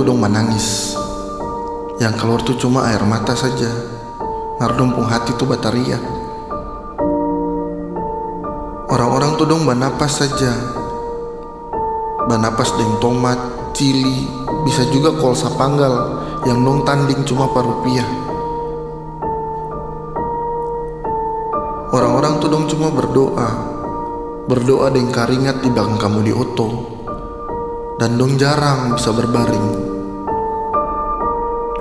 tuh dong menangis. Yang keluar tuh cuma air mata saja. Ngardumpung hati tuh bataria. Orang-orang tuh dong banapas saja. Banapas deng tomat, cili, bisa juga kolsa panggal yang dong tanding cuma par rupiah. Orang-orang tuh dong cuma berdoa. Berdoa deng karingat di belakang kamu di oto. Dan dong jarang bisa berbaring.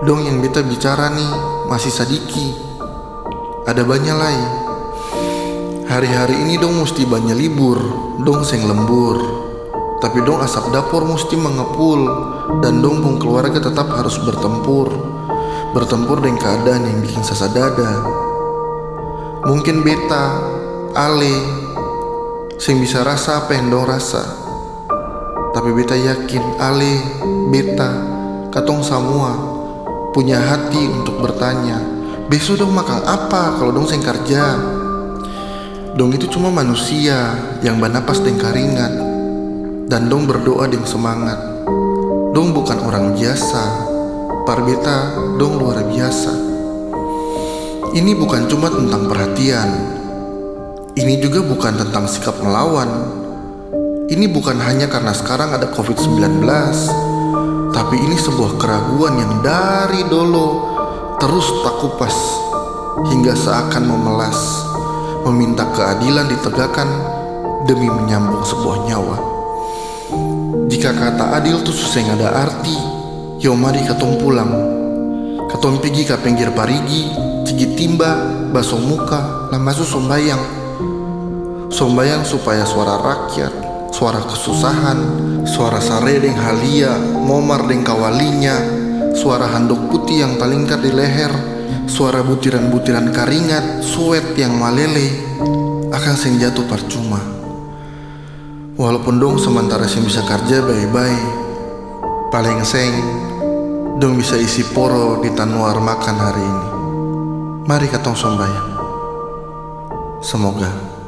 Dong yang beta bicara nih masih sadiki. Ada banyak lain. Hari-hari ini dong mesti banyak libur, dong seng lembur. Tapi dong asap dapur mesti mengepul dan dong pun keluarga tetap harus bertempur. Bertempur dengan keadaan yang bikin sasa dada. Mungkin beta, ale, sing bisa rasa apa yang dong rasa. Tapi beta yakin ale, beta, katong semua punya hati untuk bertanya besok dong makan apa kalau dong seng kerja? Dong itu cuma manusia yang banapas deng karingat dan dong berdoa deng semangat. Dong bukan orang biasa. Parbeta dong luar biasa. Ini bukan cuma tentang perhatian. Ini juga bukan tentang sikap melawan ini bukan hanya karena sekarang ada covid-19 tapi ini sebuah keraguan yang dari dulu terus tak kupas hingga seakan memelas, meminta keadilan ditegakkan demi menyambung sebuah nyawa. Jika kata adil tuh susah ada arti, yo mari katong pulang. Katong pergi ke pinggir parigi, cigi timba, baso muka, lah masuk sombayang. Sombayang supaya suara rakyat suara kesusahan, suara saredeng halia, momar deng kawalinya, suara handuk putih yang talingkar di leher, suara butiran-butiran karingat, suet yang malele, akan sing jatuh percuma. Walaupun dong sementara sing bisa kerja baik-baik, paling seng dong bisa isi poro di tanuar makan hari ini. Mari katong sombayang. Semoga